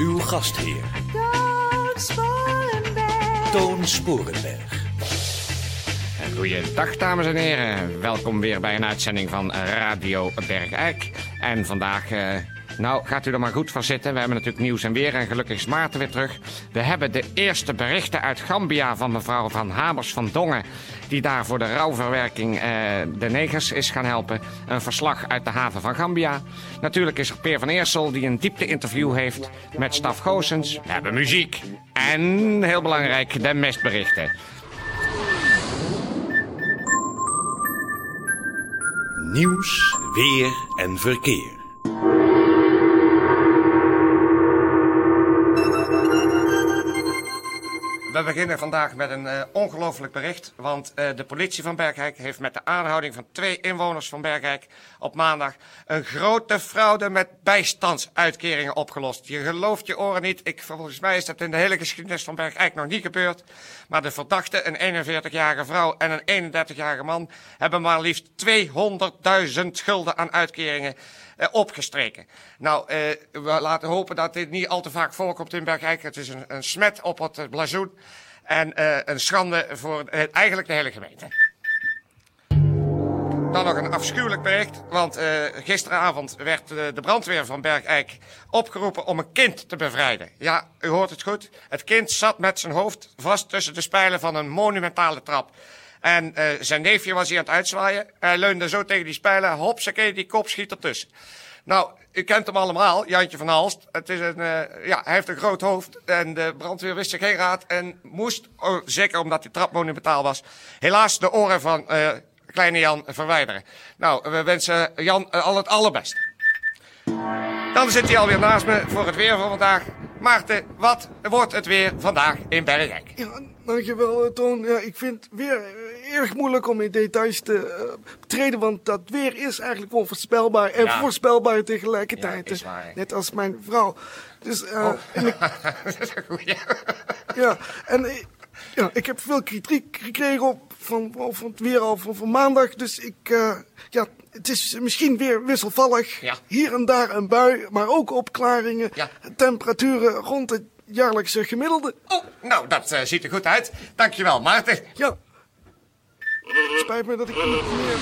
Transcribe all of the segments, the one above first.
Uw gastheer, Toon Sporenberg. Toon Sporenberg. Goeiedag dames en heren, welkom weer bij een uitzending van Radio Bergijk. En vandaag, eh, nou gaat u er maar goed voor zitten, we hebben natuurlijk nieuws en weer en gelukkig is Maarten weer terug. We hebben de eerste berichten uit Gambia van mevrouw Van Hamers van Dongen... die daar voor de rouwverwerking eh, de negers is gaan helpen. Een verslag uit de haven van Gambia. Natuurlijk is er Peer van Eersel die een diepte-interview heeft met Staf Goosens. We hebben muziek en, heel belangrijk, de mestberichten. Nieuws, weer en verkeer. We beginnen vandaag met een eh, ongelooflijk bericht. Want eh, de politie van Bergijk heeft met de aanhouding van twee inwoners van Bergijk op maandag een grote fraude met bijstandsuitkeringen opgelost. Je gelooft je oren niet. Ik, volgens mij is dat in de hele geschiedenis van Bergijk nog niet gebeurd. Maar de verdachte, een 41-jarige vrouw en een 31-jarige man, hebben maar liefst 200.000 gulden aan uitkeringen opgestreken. Nou, eh, we laten hopen dat dit niet al te vaak voorkomt in Bergijk. Het is een, een smet op het eh, blazoen en eh, een schande voor eh, eigenlijk de hele gemeente. Dan nog een afschuwelijk bericht, want eh, gisteravond werd eh, de brandweer van Bergijk opgeroepen om een kind te bevrijden. Ja, u hoort het goed. Het kind zat met zijn hoofd vast tussen de spijlen van een monumentale trap. En eh, zijn neefje was hier aan het uitzwaaien. Hij leunde zo tegen die spijlen, hopsakee, die kop schiet ertussen. Nou, u kent hem allemaal, Jantje van Halst. Het is een, eh, ja, hij heeft een groot hoofd en de brandweer wist zich geen raad en moest, oh, zeker omdat die trap monumentaal was, helaas de oren van eh, kleine Jan verwijderen. Nou, we wensen Jan al het allerbest. Dan zit hij alweer naast me voor het weer van vandaag. Maarten, wat wordt het weer vandaag in Bergijk? Ja, dankjewel, Toon. Ja, ik vind weer erg moeilijk om in details te eh, betreden, want dat weer is eigenlijk onvoorspelbaar en Ja. voorspelbaar tegelijkertijd. Ja, is waar. Net als mijn vrouw. Dus, eh, Oh. en ik, Dat is een goeie. ja, en ja, ik heb veel kritiek gekregen op van, van het weer al van, van maandag, dus ik, eh, ja, het is misschien weer wisselvallig. Ja. Hier en daar een bui, maar ook opklaringen. Ja. Temperaturen rond het jaarlijkse gemiddelde. Oh, nou, dat ziet er goed uit. Dankjewel, Maarten. Ja. Spijt me dat ik niet meer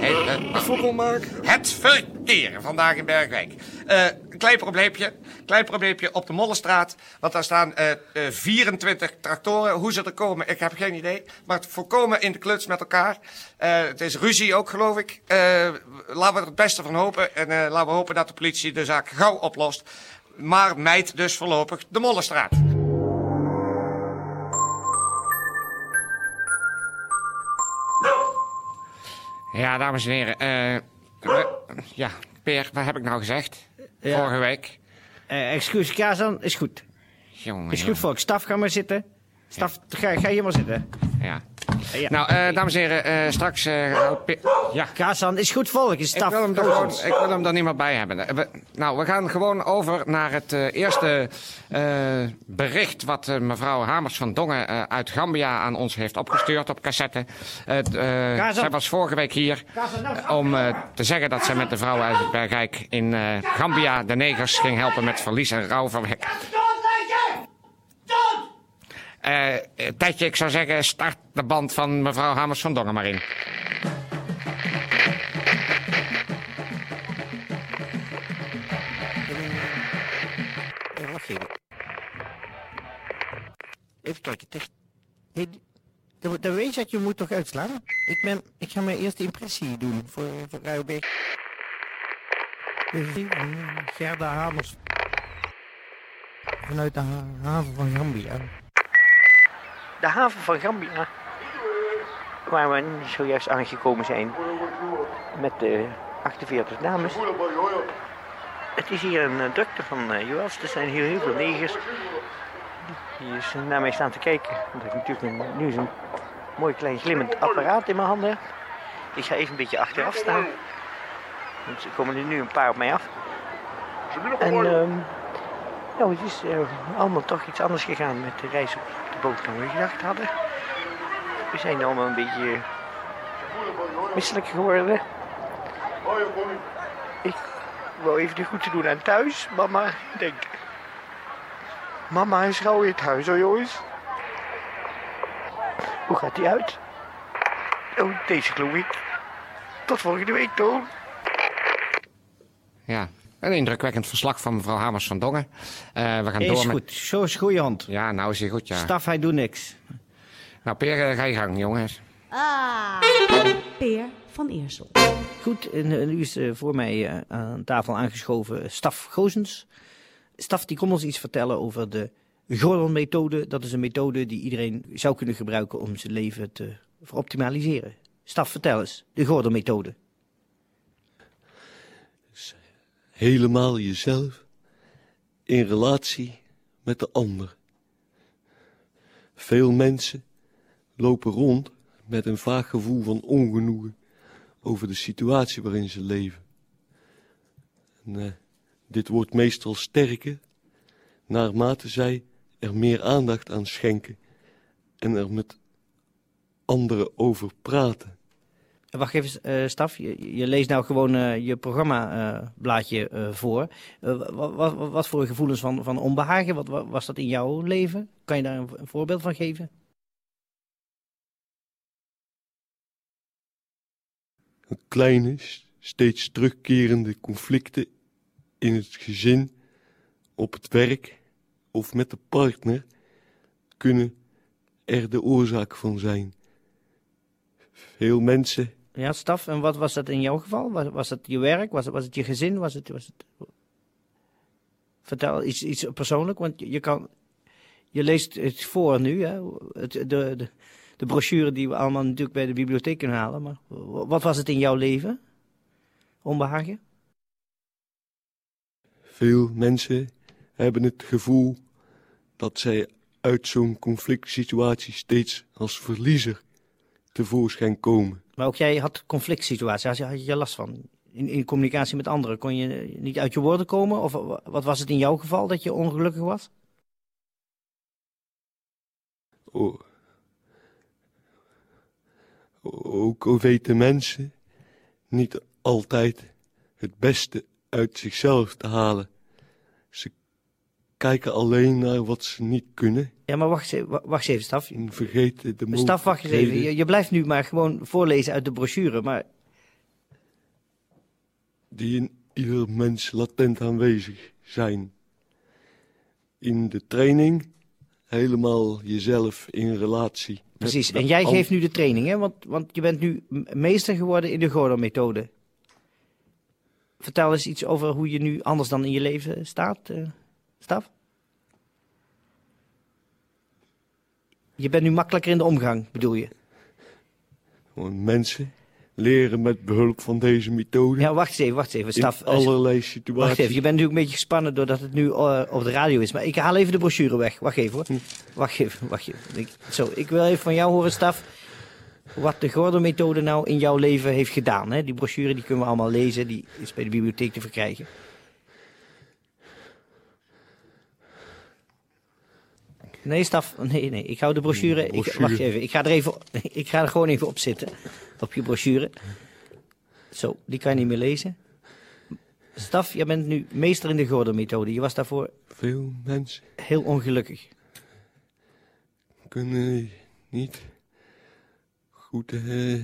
hey, eh, een fokkel maak. Het verkeer vandaag in Bergwijk. Eh, een klein probleempje. Klein probleempje op de Mollenstraat. Want daar staan eh, eh, 24 tractoren. Hoe ze er komen, ik heb geen idee. Maar het voorkomen in de kluts met elkaar. Eh, het is ruzie ook, geloof ik. Eh, laten we er het beste van hopen. En eh, laten we hopen dat de politie de zaak gauw oplost. Maar mijt dus voorlopig de Mollenstraat. Ja, dames en heren. eh, we- ja, Peer, wat heb ik nou gezegd? Ja. Vorige week. Eh excuus, Kazan, is goed. Jongen, Is goed, jongen. volk. Staf, ga maar zitten. Staf, ga, ga hier maar zitten. Ja. Ja. Nou, eh, dames en heren, eh, straks... eh, Pe- ja, Kazan, is goed, volk. Is ik staf. wil, hem er gewoon, ik wil hem er niet meer bij hebben. We- nou, we gaan gewoon over naar het eh, eerste eh, bericht... wat mevrouw Hamers van Dongen eh, uit Gambia aan ons heeft opgestuurd op cassette. Eh, zij was vorige week hier nou, om te zeggen dat zij met de vrouwen uit het Bergijk in eh, Gambia... de negers ging helpen met verlies en rouwverwerking. Eh, eh, Tijdje, ik zou zeggen, start de band van mevrouw Hamers van Dongen maar in. Eh, even. Kijken. Test. Hey, de, de dat je moet toch uitslaan? Ik, ben, ik ga mijn eerste impressie doen voor, voor Ruibeek. Gerda Hamers. Vanuit de ha- haven van Gambia. De haven van Gambia. Waar we zojuist aangekomen zijn. Met de 48 dames. Het is hier een eh, drukte van uh. Er zijn hier heel veel negers. Die is naar mij staan te kijken. Omdat ik natuurlijk een, nu zo'n mooi klein glimmend apparaat in mijn handen heb. Ik ga even een beetje achteraf staan. Want er komen er nu een paar op mij af. En ehm nou, het is eh, allemaal toch iets anders gegaan met de reis op boot gedacht hadden. We zijn allemaal een beetje misselijk geworden. Ik wou even de groeten doen aan thuis. Mama denkt... Mama is gauw in het huis jongens. Hoe gaat die uit? Oh, deze geloof ik. Tot volgende week, Toon. Ja, een indrukwekkend verslag van mevrouw Hamers van Dongen. Eh, we gaan Is door met... goed, zo is goede hand. Ja, nou is hij goed, ja. Staf, hij doet niks. Nou, Peer, eh, ga je gang, jongens. Ah. Peer van Eersel. Goed, en nu is eh, voor mij eh, aan tafel aangeschoven Staf Gozens. Staf die kon ons iets vertellen over de Gordon-methode. Dat is een methode die iedereen zou kunnen gebruiken om zijn leven te veroptimaliseren. Staf, vertel eens, de Gordon-methode. Helemaal jezelf in relatie met de ander. Veel mensen lopen rond met een vaag gevoel van ongenoegen over de situatie waarin ze leven. En, eh, dit wordt meestal sterker naarmate zij er meer aandacht aan schenken en er met anderen over praten. Wacht even, eh, Staf, je, leest nou gewoon eh, je programmablaadje eh voor. Wat, wat, voor gevoelens van, van onbehagen, wat, was dat in jouw leven? Kan je daar een, voorbeeld van geven? kleine, steeds terugkerende conflicten in het gezin, op het werk of met de partner kunnen er de oorzaak van zijn. Veel mensen Ja, Staf, en wat was dat in jouw geval? Was, was het je werk? Was het, was het je gezin? Was het, was het... Vertel iets, iets persoonlijk, want je, kan... Je leest het voor nu, hè? Het, de, de, de brochure die we allemaal natuurlijk bij de bibliotheek kunnen halen. Maar wat was het in jouw leven? Onbehagen? Veel mensen hebben het gevoel dat zij uit zo'n conflict situatie steeds als verliezer tevoorschijn komen. Maar ook jij had conflict situaties, had je, last van? In, in communicatie met anderen, kon je niet uit je woorden komen? Of wa- wat was het in jouw geval dat je ongelukkig was? Ook weten mensen niet altijd het beste uit zichzelf te halen. Ze kijken alleen naar wat ze niet kunnen Ja, maar wacht, wacht even, Staf. en vergeten de Staf, wacht eens even. Je, je blijft nu maar gewoon voorlezen uit de brochure. Maar die in ieder mens latent aanwezig zijn. In de training helemaal jezelf in relatie. precies, en jij geeft nu de training, hè? Want, want je bent nu meester geworden in de Gordon-methode. Vertel eens iets over hoe je nu anders dan in je leven staat, eh Staf. Je bent nu makkelijker in de omgang, bedoel je? Mensen leren met behulp van deze methode Ja, wacht eens even, wacht eens even, in Staf. allerlei Wacht situaties. even, je bent natuurlijk een beetje gespannen doordat het nu eh, op de radio is. Maar ik haal even de brochure weg. Wacht even hoor. Wacht even, wacht even. Ik, zo, ik wil even van jou horen, Staf. Wat de Gordon-methode nou in jouw leven heeft gedaan. Hè? Die brochure die kunnen we allemaal lezen. Die is bij de bibliotheek te verkrijgen. Nee, Staf. Nee, nee. Ik hou de brochure. Ik, wacht even. Ik ga, er even, ik ga er gewoon even op zitten. Op je brochure. Zo, die kan je niet meer lezen. Staf, jij bent nu meester in de Gordon-methode. Je was daarvoor Veel mensen heel ongelukkig. kunnen niet goed eh,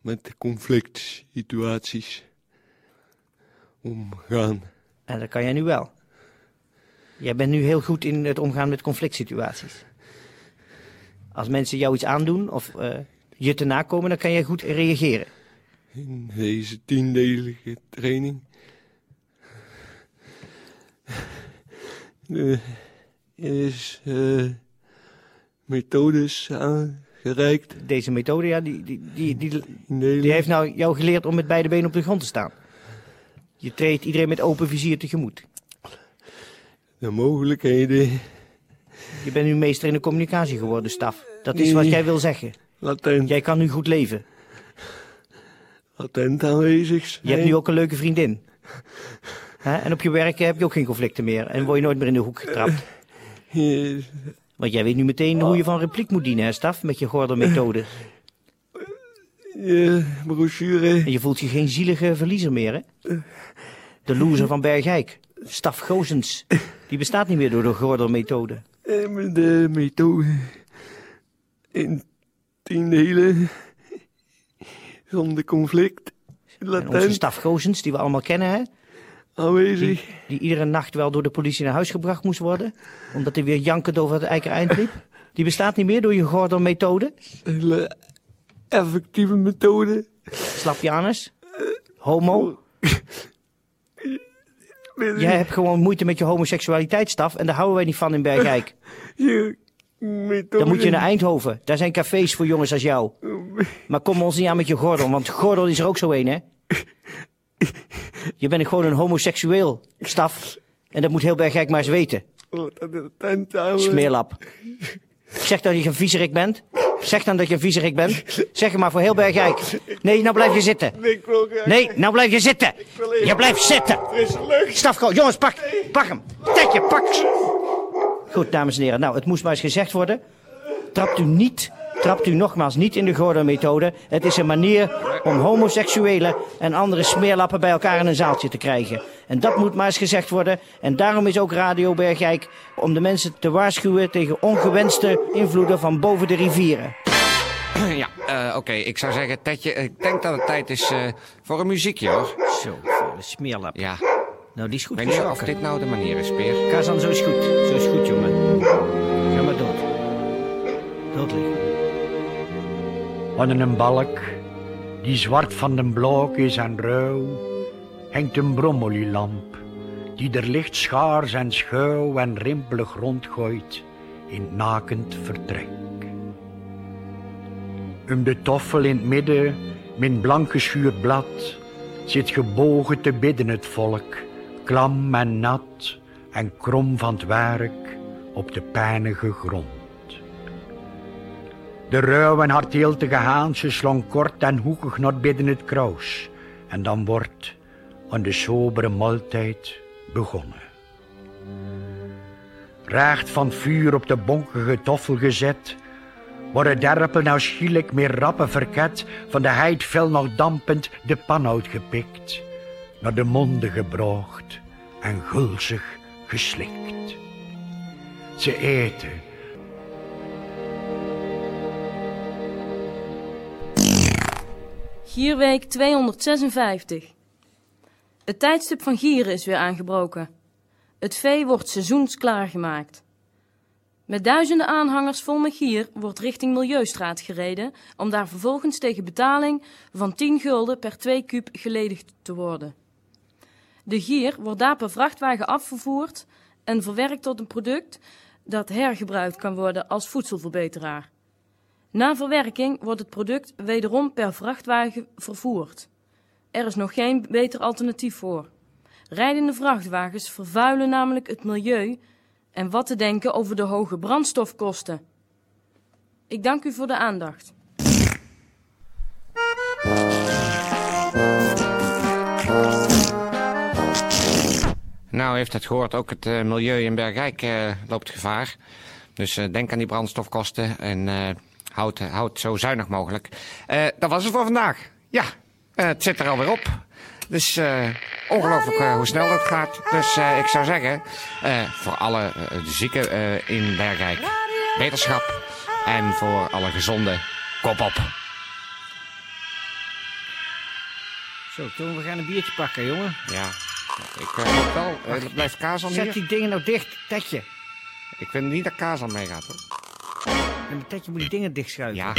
met conflict situaties omgaan. En dat kan jij nu wel. Jij bent nu heel goed in het omgaan met conflict situaties. Als mensen jou iets aandoen of eh, je te nakomen, dan kan jij goed reageren. In deze tiendelige training eh, is eh, methodes aangereikt. Deze methode, ja, die, die, die, die, die heeft nou jou geleerd om met beide benen op de grond te staan. Je treedt iedereen met open vizier tegemoet. De mogelijkheden. Je bent nu meester in de communicatie geworden, Staf. Dat is wat jij wil zeggen. Latent, Jij kan nu goed leven. latent aanwezig Je hebt nu ook een leuke vriendin. En op je werk heb je ook geen conflicten meer. En word je nooit meer in de hoek getrapt. Eh, Want jij weet nu meteen hoe je van repliek moet dienen, hè, Staf? Met je gordelmethode. Je brochure. En je voelt je geen zielige verliezer meer, hè? De loser van Bergijk. Staf Gozens. Die bestaat niet meer door de gordelmethode. Met de methode. In tien delen. Zonder conflict. En onze Staf Gozens, die we allemaal kennen, hè? aanwezig. Die iedere nacht wel door de politie naar huis gebracht moest worden. Omdat hij weer jankend over het eind liep. Die bestaat niet meer door je gordelmethode. Hele effectieve methode. Slapjanus. Homo. Jij hebt gewoon moeite met je homoseksualiteit, Staf. En daar houden wij niet van in Bergijk. Dan moet je naar Eindhoven. Daar zijn cafés voor jongens als jou. Maar kom ons niet aan met je gordel, want gordel is er ook zo een, hè? Je bent gewoon een homoseksueel, Staf. En dat moet heel Bergijk maar eens weten. Smeerlap. Zeg dat je een viezerik bent. Zeg dan dat je een viezerik bent. Zeg het maar voor heel Bergijk. Nee, nou blijf je zitten. Nee, nou blijf je zitten. Je blijft zitten. Stafko, jongens, pak. Pak hem. Tetje, pak. Goed, dames en heren. Nou, het moest maar eens gezegd worden. Trapt u niet, trapt u nogmaals niet in de Gordon-methode. Het is een manier om homoseksuelen en andere smeerlappen bij elkaar in een zaaltje te krijgen. En dat moet maar eens gezegd worden. En daarom is ook Radio Bergijk om de mensen te waarschuwen tegen ongewenste invloeden van boven de rivieren. Ja, eh, oké. Ik zou zeggen, Tetje, ik denk dat het tijd is eh, voor een muziekje, hoor. Zo, vuile smeerlap. Ja, Nou, die is goed ik weet niet of dit nou de manier is, Peer. Kazan, zo is goed. Zo is goed, jongen. Ga maar dood. Dood liggen. Een balk, die zwart van den blok is en rauw, hangt een bromolielamp, die er licht schaars en schuil en rimpelig rondgooit in het nakend vertrek. Om de toffel in het midden, met blank geschuurd blad, zit gebogen te bidden het volk, klam en nat en krom van het werk op de pijnige grond. De ruwe en hardheeltige haanse slong kort en hoekig naar binnen het kraus. En dan wordt aan de sobere maaltijd begonnen. Recht van vuur op de bonkige toffel gezet, worden derpel nou schielijk meer rappen verket, van de heid fel nog dampend de pan uitgepikt, naar de monden gebracht en gulzig geslikt. Ze eten Gierweek 256. Het tijdstip van gieren is weer aangebroken. Het vee wordt seizoensklaargemaakt. Met duizenden aanhangers vol met gier wordt richting Milieustraat gereden om daar vervolgens tegen betaling van 10 gulden per 2 kuub geledigd te worden. De gier wordt daar per vrachtwagen afgevoerd en verwerkt tot een product dat hergebruikt kan worden als voedselverbeteraar. Na verwerking wordt het product wederom per vrachtwagen vervoerd. Er is nog geen beter alternatief voor. Rijdende vrachtwagens vervuilen namelijk het milieu en wat te denken over de hoge brandstofkosten. Ik dank u voor de aandacht. Nou, heeft het gehoord, ook het eh, milieu in Bergijk eh, loopt gevaar. Dus eh, denk aan die brandstofkosten en houd, houd zo zuinig mogelijk. Dat was het voor vandaag. Ja, het zit er alweer op. Dus eh, ongelooflijk eh, hoe snel dat gaat. Dus eh, ik zou zeggen, eh, voor alle eh, zieken eh, in Bergijk, wetenschap. En voor alle gezonden, kop op. Zo, Toon, we gaan een biertje pakken, jongen. Ja, ik eh, hoop wel. eh, er blijft kaas aan Zet hier. die dingen nou dicht, Tetje. Ik vind niet dat kaas aan meegaat hoor. En Tetje moet die dingen dichtschuiven. Ja,